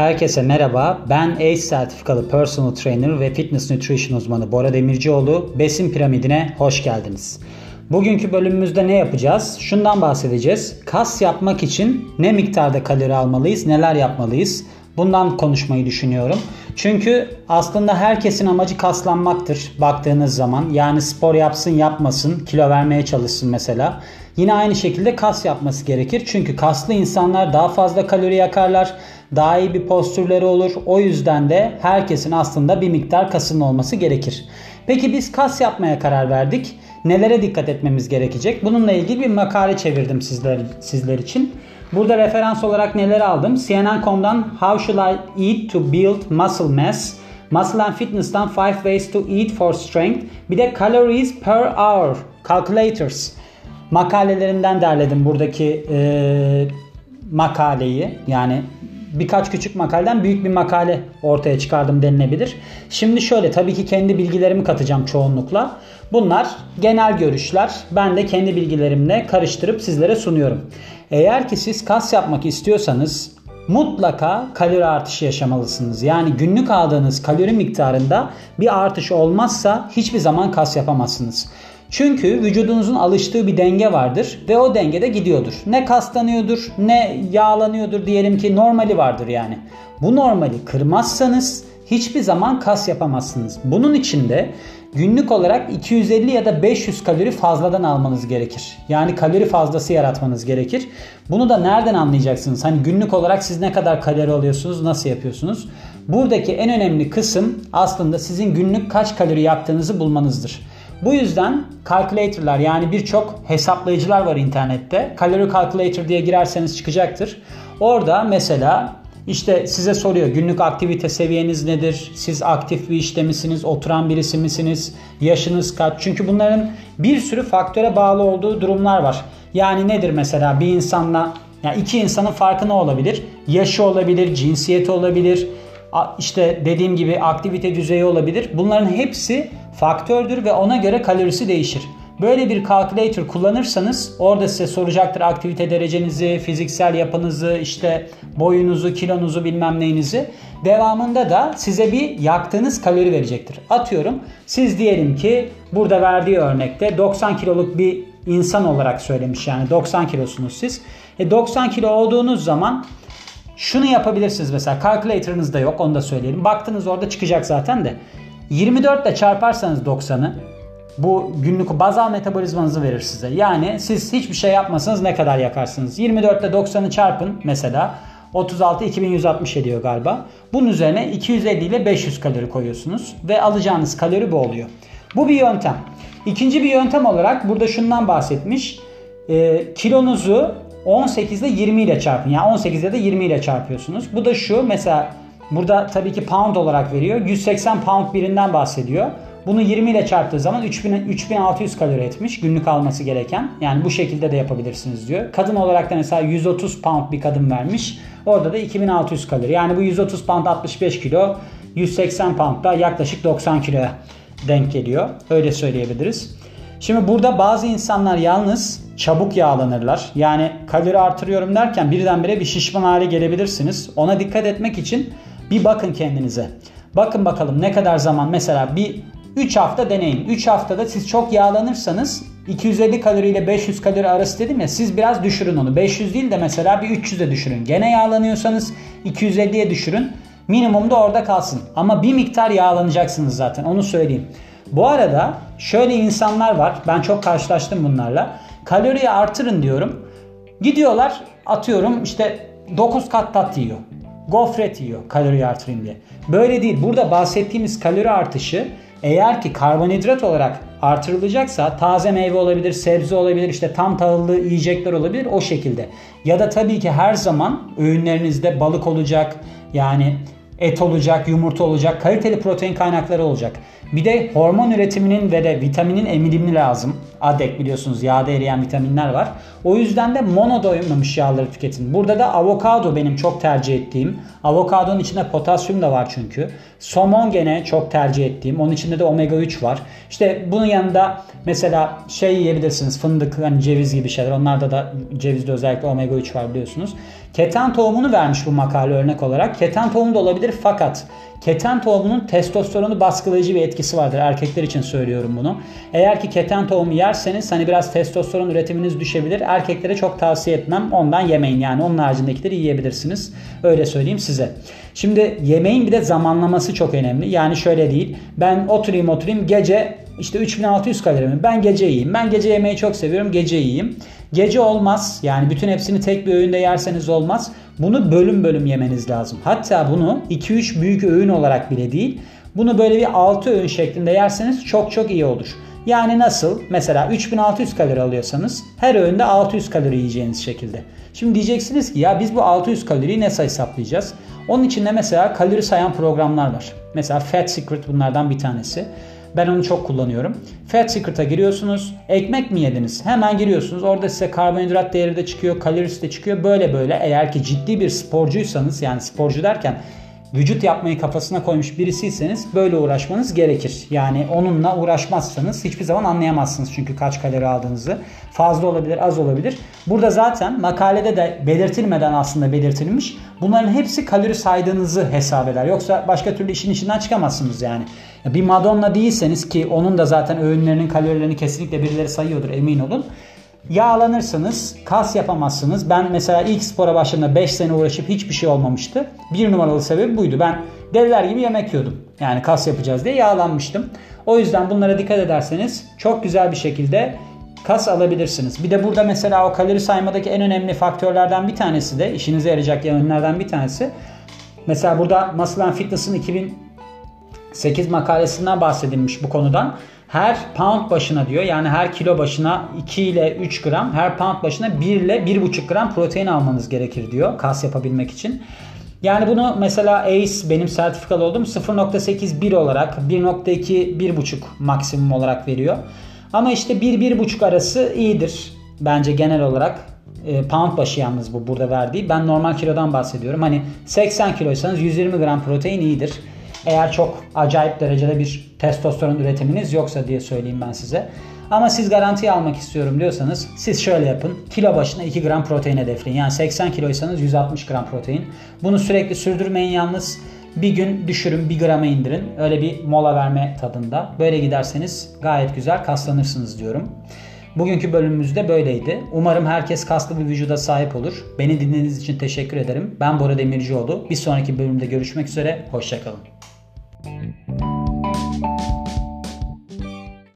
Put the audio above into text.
Herkese merhaba. Ben ACE sertifikalı personal trainer ve fitness nutrition uzmanı Bora Demircioğlu. Besin piramidine hoş geldiniz. Bugünkü bölümümüzde ne yapacağız? Şundan bahsedeceğiz. Kas yapmak için ne miktarda kalori almalıyız, neler yapmalıyız? Bundan konuşmayı düşünüyorum. Çünkü aslında herkesin amacı kaslanmaktır baktığınız zaman. Yani spor yapsın yapmasın, kilo vermeye çalışsın mesela. Yine aynı şekilde kas yapması gerekir. Çünkü kaslı insanlar daha fazla kalori yakarlar. Daha iyi bir postürleri olur. O yüzden de herkesin aslında bir miktar kasının olması gerekir. Peki biz kas yapmaya karar verdik. Nelere dikkat etmemiz gerekecek? Bununla ilgili bir makale çevirdim sizler, sizler için. Burada referans olarak neler aldım? CNN.com'dan How Should I Eat to Build Muscle Mass, Muscle and Fitness'tan 5 Ways to Eat for Strength, bir de Calories per Hour Calculators makalelerinden derledim buradaki e, makaleyi. Yani birkaç küçük makaleden büyük bir makale ortaya çıkardım denilebilir. Şimdi şöyle tabii ki kendi bilgilerimi katacağım çoğunlukla. Bunlar genel görüşler. Ben de kendi bilgilerimle karıştırıp sizlere sunuyorum. Eğer ki siz kas yapmak istiyorsanız mutlaka kalori artışı yaşamalısınız. Yani günlük aldığınız kalori miktarında bir artış olmazsa hiçbir zaman kas yapamazsınız. Çünkü vücudunuzun alıştığı bir denge vardır ve o dengede gidiyordur. Ne kaslanıyordur ne yağlanıyordur diyelim ki normali vardır yani. Bu normali kırmazsanız hiçbir zaman kas yapamazsınız. Bunun için de günlük olarak 250 ya da 500 kalori fazladan almanız gerekir. Yani kalori fazlası yaratmanız gerekir. Bunu da nereden anlayacaksınız? Hani günlük olarak siz ne kadar kalori alıyorsunuz, nasıl yapıyorsunuz? Buradaki en önemli kısım aslında sizin günlük kaç kalori yaptığınızı bulmanızdır. Bu yüzden calculator'lar yani birçok hesaplayıcılar var internette. Kalori calculator diye girerseniz çıkacaktır. Orada mesela işte size soruyor günlük aktivite seviyeniz nedir? Siz aktif bir işte misiniz? Oturan birisi misiniz? Yaşınız kaç? Çünkü bunların bir sürü faktöre bağlı olduğu durumlar var. Yani nedir mesela bir insanla yani iki insanın farkı ne olabilir? Yaşı olabilir, cinsiyeti olabilir, işte dediğim gibi aktivite düzeyi olabilir. Bunların hepsi faktördür ve ona göre kalorisi değişir. Böyle bir calculator kullanırsanız orada size soracaktır aktivite derecenizi, fiziksel yapınızı, işte boyunuzu, kilonuzu bilmem neyinizi. Devamında da size bir yaktığınız kalori verecektir. Atıyorum siz diyelim ki burada verdiği örnekte 90 kiloluk bir insan olarak söylemiş yani 90 kilosunuz siz. E 90 kilo olduğunuz zaman şunu yapabilirsiniz mesela calculator'ınız da yok onu da söyleyelim. Baktınız orada çıkacak zaten de. 24 ile çarparsanız 90'ı bu günlük bazal metabolizmanızı verir size. Yani siz hiçbir şey yapmasanız ne kadar yakarsınız? 24 ile 90'ı çarpın mesela. 36 2160 ediyor galiba. Bunun üzerine 250 ile 500 kalori koyuyorsunuz ve alacağınız kalori bu oluyor. Bu bir yöntem. İkinci bir yöntem olarak burada şundan bahsetmiş. E, kilonuzu 18 ile 20 ile çarpın. Yani 18 ile de 20 ile çarpıyorsunuz. Bu da şu mesela burada tabii ki pound olarak veriyor. 180 pound birinden bahsediyor. Bunu 20 ile çarptığı zaman 3000, 3600 kalori etmiş günlük alması gereken. Yani bu şekilde de yapabilirsiniz diyor. Kadın olarak da mesela 130 pound bir kadın vermiş. Orada da 2600 kalori. Yani bu 130 pound 65 kilo. 180 pound da yaklaşık 90 kiloya denk geliyor. Öyle söyleyebiliriz. Şimdi burada bazı insanlar yalnız çabuk yağlanırlar. Yani kalori artırıyorum derken birdenbire bir şişman hale gelebilirsiniz. Ona dikkat etmek için bir bakın kendinize. Bakın bakalım ne kadar zaman mesela bir 3 hafta deneyin. 3 haftada siz çok yağlanırsanız 250 kalori ile 500 kalori arası dedim ya siz biraz düşürün onu. 500 değil de mesela bir 300'e düşürün. Gene yağlanıyorsanız 250'ye düşürün. Minimumda orada kalsın. Ama bir miktar yağlanacaksınız zaten onu söyleyeyim. Bu arada şöyle insanlar var. Ben çok karşılaştım bunlarla. Kaloriyi artırın diyorum. Gidiyorlar atıyorum işte 9 kat tat yiyor. Gofret yiyor kaloriyi artırayım diye. Böyle değil. Burada bahsettiğimiz kalori artışı eğer ki karbonhidrat olarak artırılacaksa taze meyve olabilir, sebze olabilir, işte tam tahıllı yiyecekler olabilir o şekilde. Ya da tabii ki her zaman öğünlerinizde balık olacak. Yani et olacak, yumurta olacak, kaliteli protein kaynakları olacak. Bir de hormon üretiminin ve de vitaminin emilimini lazım. ADEK biliyorsunuz yağda eriyen vitaminler var. O yüzden de mono doymamış yağları tüketin. Burada da avokado benim çok tercih ettiğim. Avokadonun içinde potasyum da var çünkü. Somon gene çok tercih ettiğim. Onun içinde de omega 3 var. İşte bunun yanında mesela şey yiyebilirsiniz. Fındık, hani ceviz gibi şeyler. Onlarda da cevizde özellikle omega 3 var biliyorsunuz. Keten tohumunu vermiş bu makale örnek olarak. Keten tohumu da olabilir fakat keten tohumunun testosteronu baskılayıcı bir etkisi vardır. Erkekler için söylüyorum bunu. Eğer ki keten tohumu yerseniz hani biraz testosteron üretiminiz düşebilir. Erkeklere çok tavsiye etmem. Ondan yemeyin yani. Onun haricindekileri yiyebilirsiniz. Öyle söyleyeyim size. Şimdi yemeğin bir de zamanlaması çok önemli. Yani şöyle değil. Ben oturayım oturayım gece işte 3600 kalori mi? Ben gece yiyeyim. Ben gece yemeği çok seviyorum. Gece yiyeyim. Gece olmaz. Yani bütün hepsini tek bir öğünde yerseniz olmaz. Bunu bölüm bölüm yemeniz lazım. Hatta bunu 2-3 büyük öğün olarak bile değil. Bunu böyle bir 6 öğün şeklinde yerseniz çok çok iyi olur. Yani nasıl? Mesela 3600 kalori alıyorsanız her öğünde 600 kalori yiyeceğiniz şekilde. Şimdi diyeceksiniz ki ya biz bu 600 kaloriyi nasıl hesaplayacağız? Onun için de mesela kalori sayan programlar var. Mesela Fat Secret bunlardan bir tanesi. Ben onu çok kullanıyorum. Fat Secret'a giriyorsunuz. Ekmek mi yediniz? Hemen giriyorsunuz. Orada size karbonhidrat değeri de çıkıyor, kalorisi de çıkıyor. Böyle böyle eğer ki ciddi bir sporcuysanız yani sporcu derken vücut yapmayı kafasına koymuş birisiyseniz böyle uğraşmanız gerekir. Yani onunla uğraşmazsanız hiçbir zaman anlayamazsınız çünkü kaç kalori aldığınızı. Fazla olabilir, az olabilir. Burada zaten makalede de belirtilmeden aslında belirtilmiş. Bunların hepsi kalori saydığınızı hesap eder. Yoksa başka türlü işin içinden çıkamazsınız yani. Bir Madonna değilseniz ki onun da zaten öğünlerinin kalorilerini kesinlikle birileri sayıyordur emin olun. Yağlanırsınız, kas yapamazsınız. Ben mesela ilk spora başladığımda 5 sene uğraşıp hiçbir şey olmamıştı. Bir numaralı sebebi buydu. Ben deliler gibi yemek yiyordum. Yani kas yapacağız diye yağlanmıştım. O yüzden bunlara dikkat ederseniz çok güzel bir şekilde kas alabilirsiniz. Bir de burada mesela o kalori saymadaki en önemli faktörlerden bir tanesi de işinize yarayacak yönlerden bir tanesi. Mesela burada Muscle Fitness'ın 2000 8 makalesinden bahsedilmiş bu konudan. Her pound başına diyor yani her kilo başına 2 ile 3 gram, her pound başına 1 ile 1,5 gram protein almanız gerekir diyor kas yapabilmek için. Yani bunu mesela ACE benim sertifikalı olduğum 0.81 olarak 1.2 1.5 maksimum olarak veriyor. Ama işte 1-1.5 arası iyidir bence genel olarak. E, pound başı yalnız bu burada verdiği. Ben normal kilodan bahsediyorum. Hani 80 kiloysanız 120 gram protein iyidir. Eğer çok acayip derecede bir testosteron üretiminiz yoksa diye söyleyeyim ben size. Ama siz garantiye almak istiyorum diyorsanız siz şöyle yapın. Kilo başına 2 gram protein hedefleyin. Yani 80 kiloysanız 160 gram protein. Bunu sürekli sürdürmeyin yalnız. Bir gün düşürün, bir grama indirin. Öyle bir mola verme tadında. Böyle giderseniz gayet güzel kaslanırsınız diyorum. Bugünkü bölümümüzde böyleydi. Umarım herkes kaslı bir vücuda sahip olur. Beni dinlediğiniz için teşekkür ederim. Ben Bora Demircioğlu. Bir sonraki bölümde görüşmek üzere. Hoşçakalın.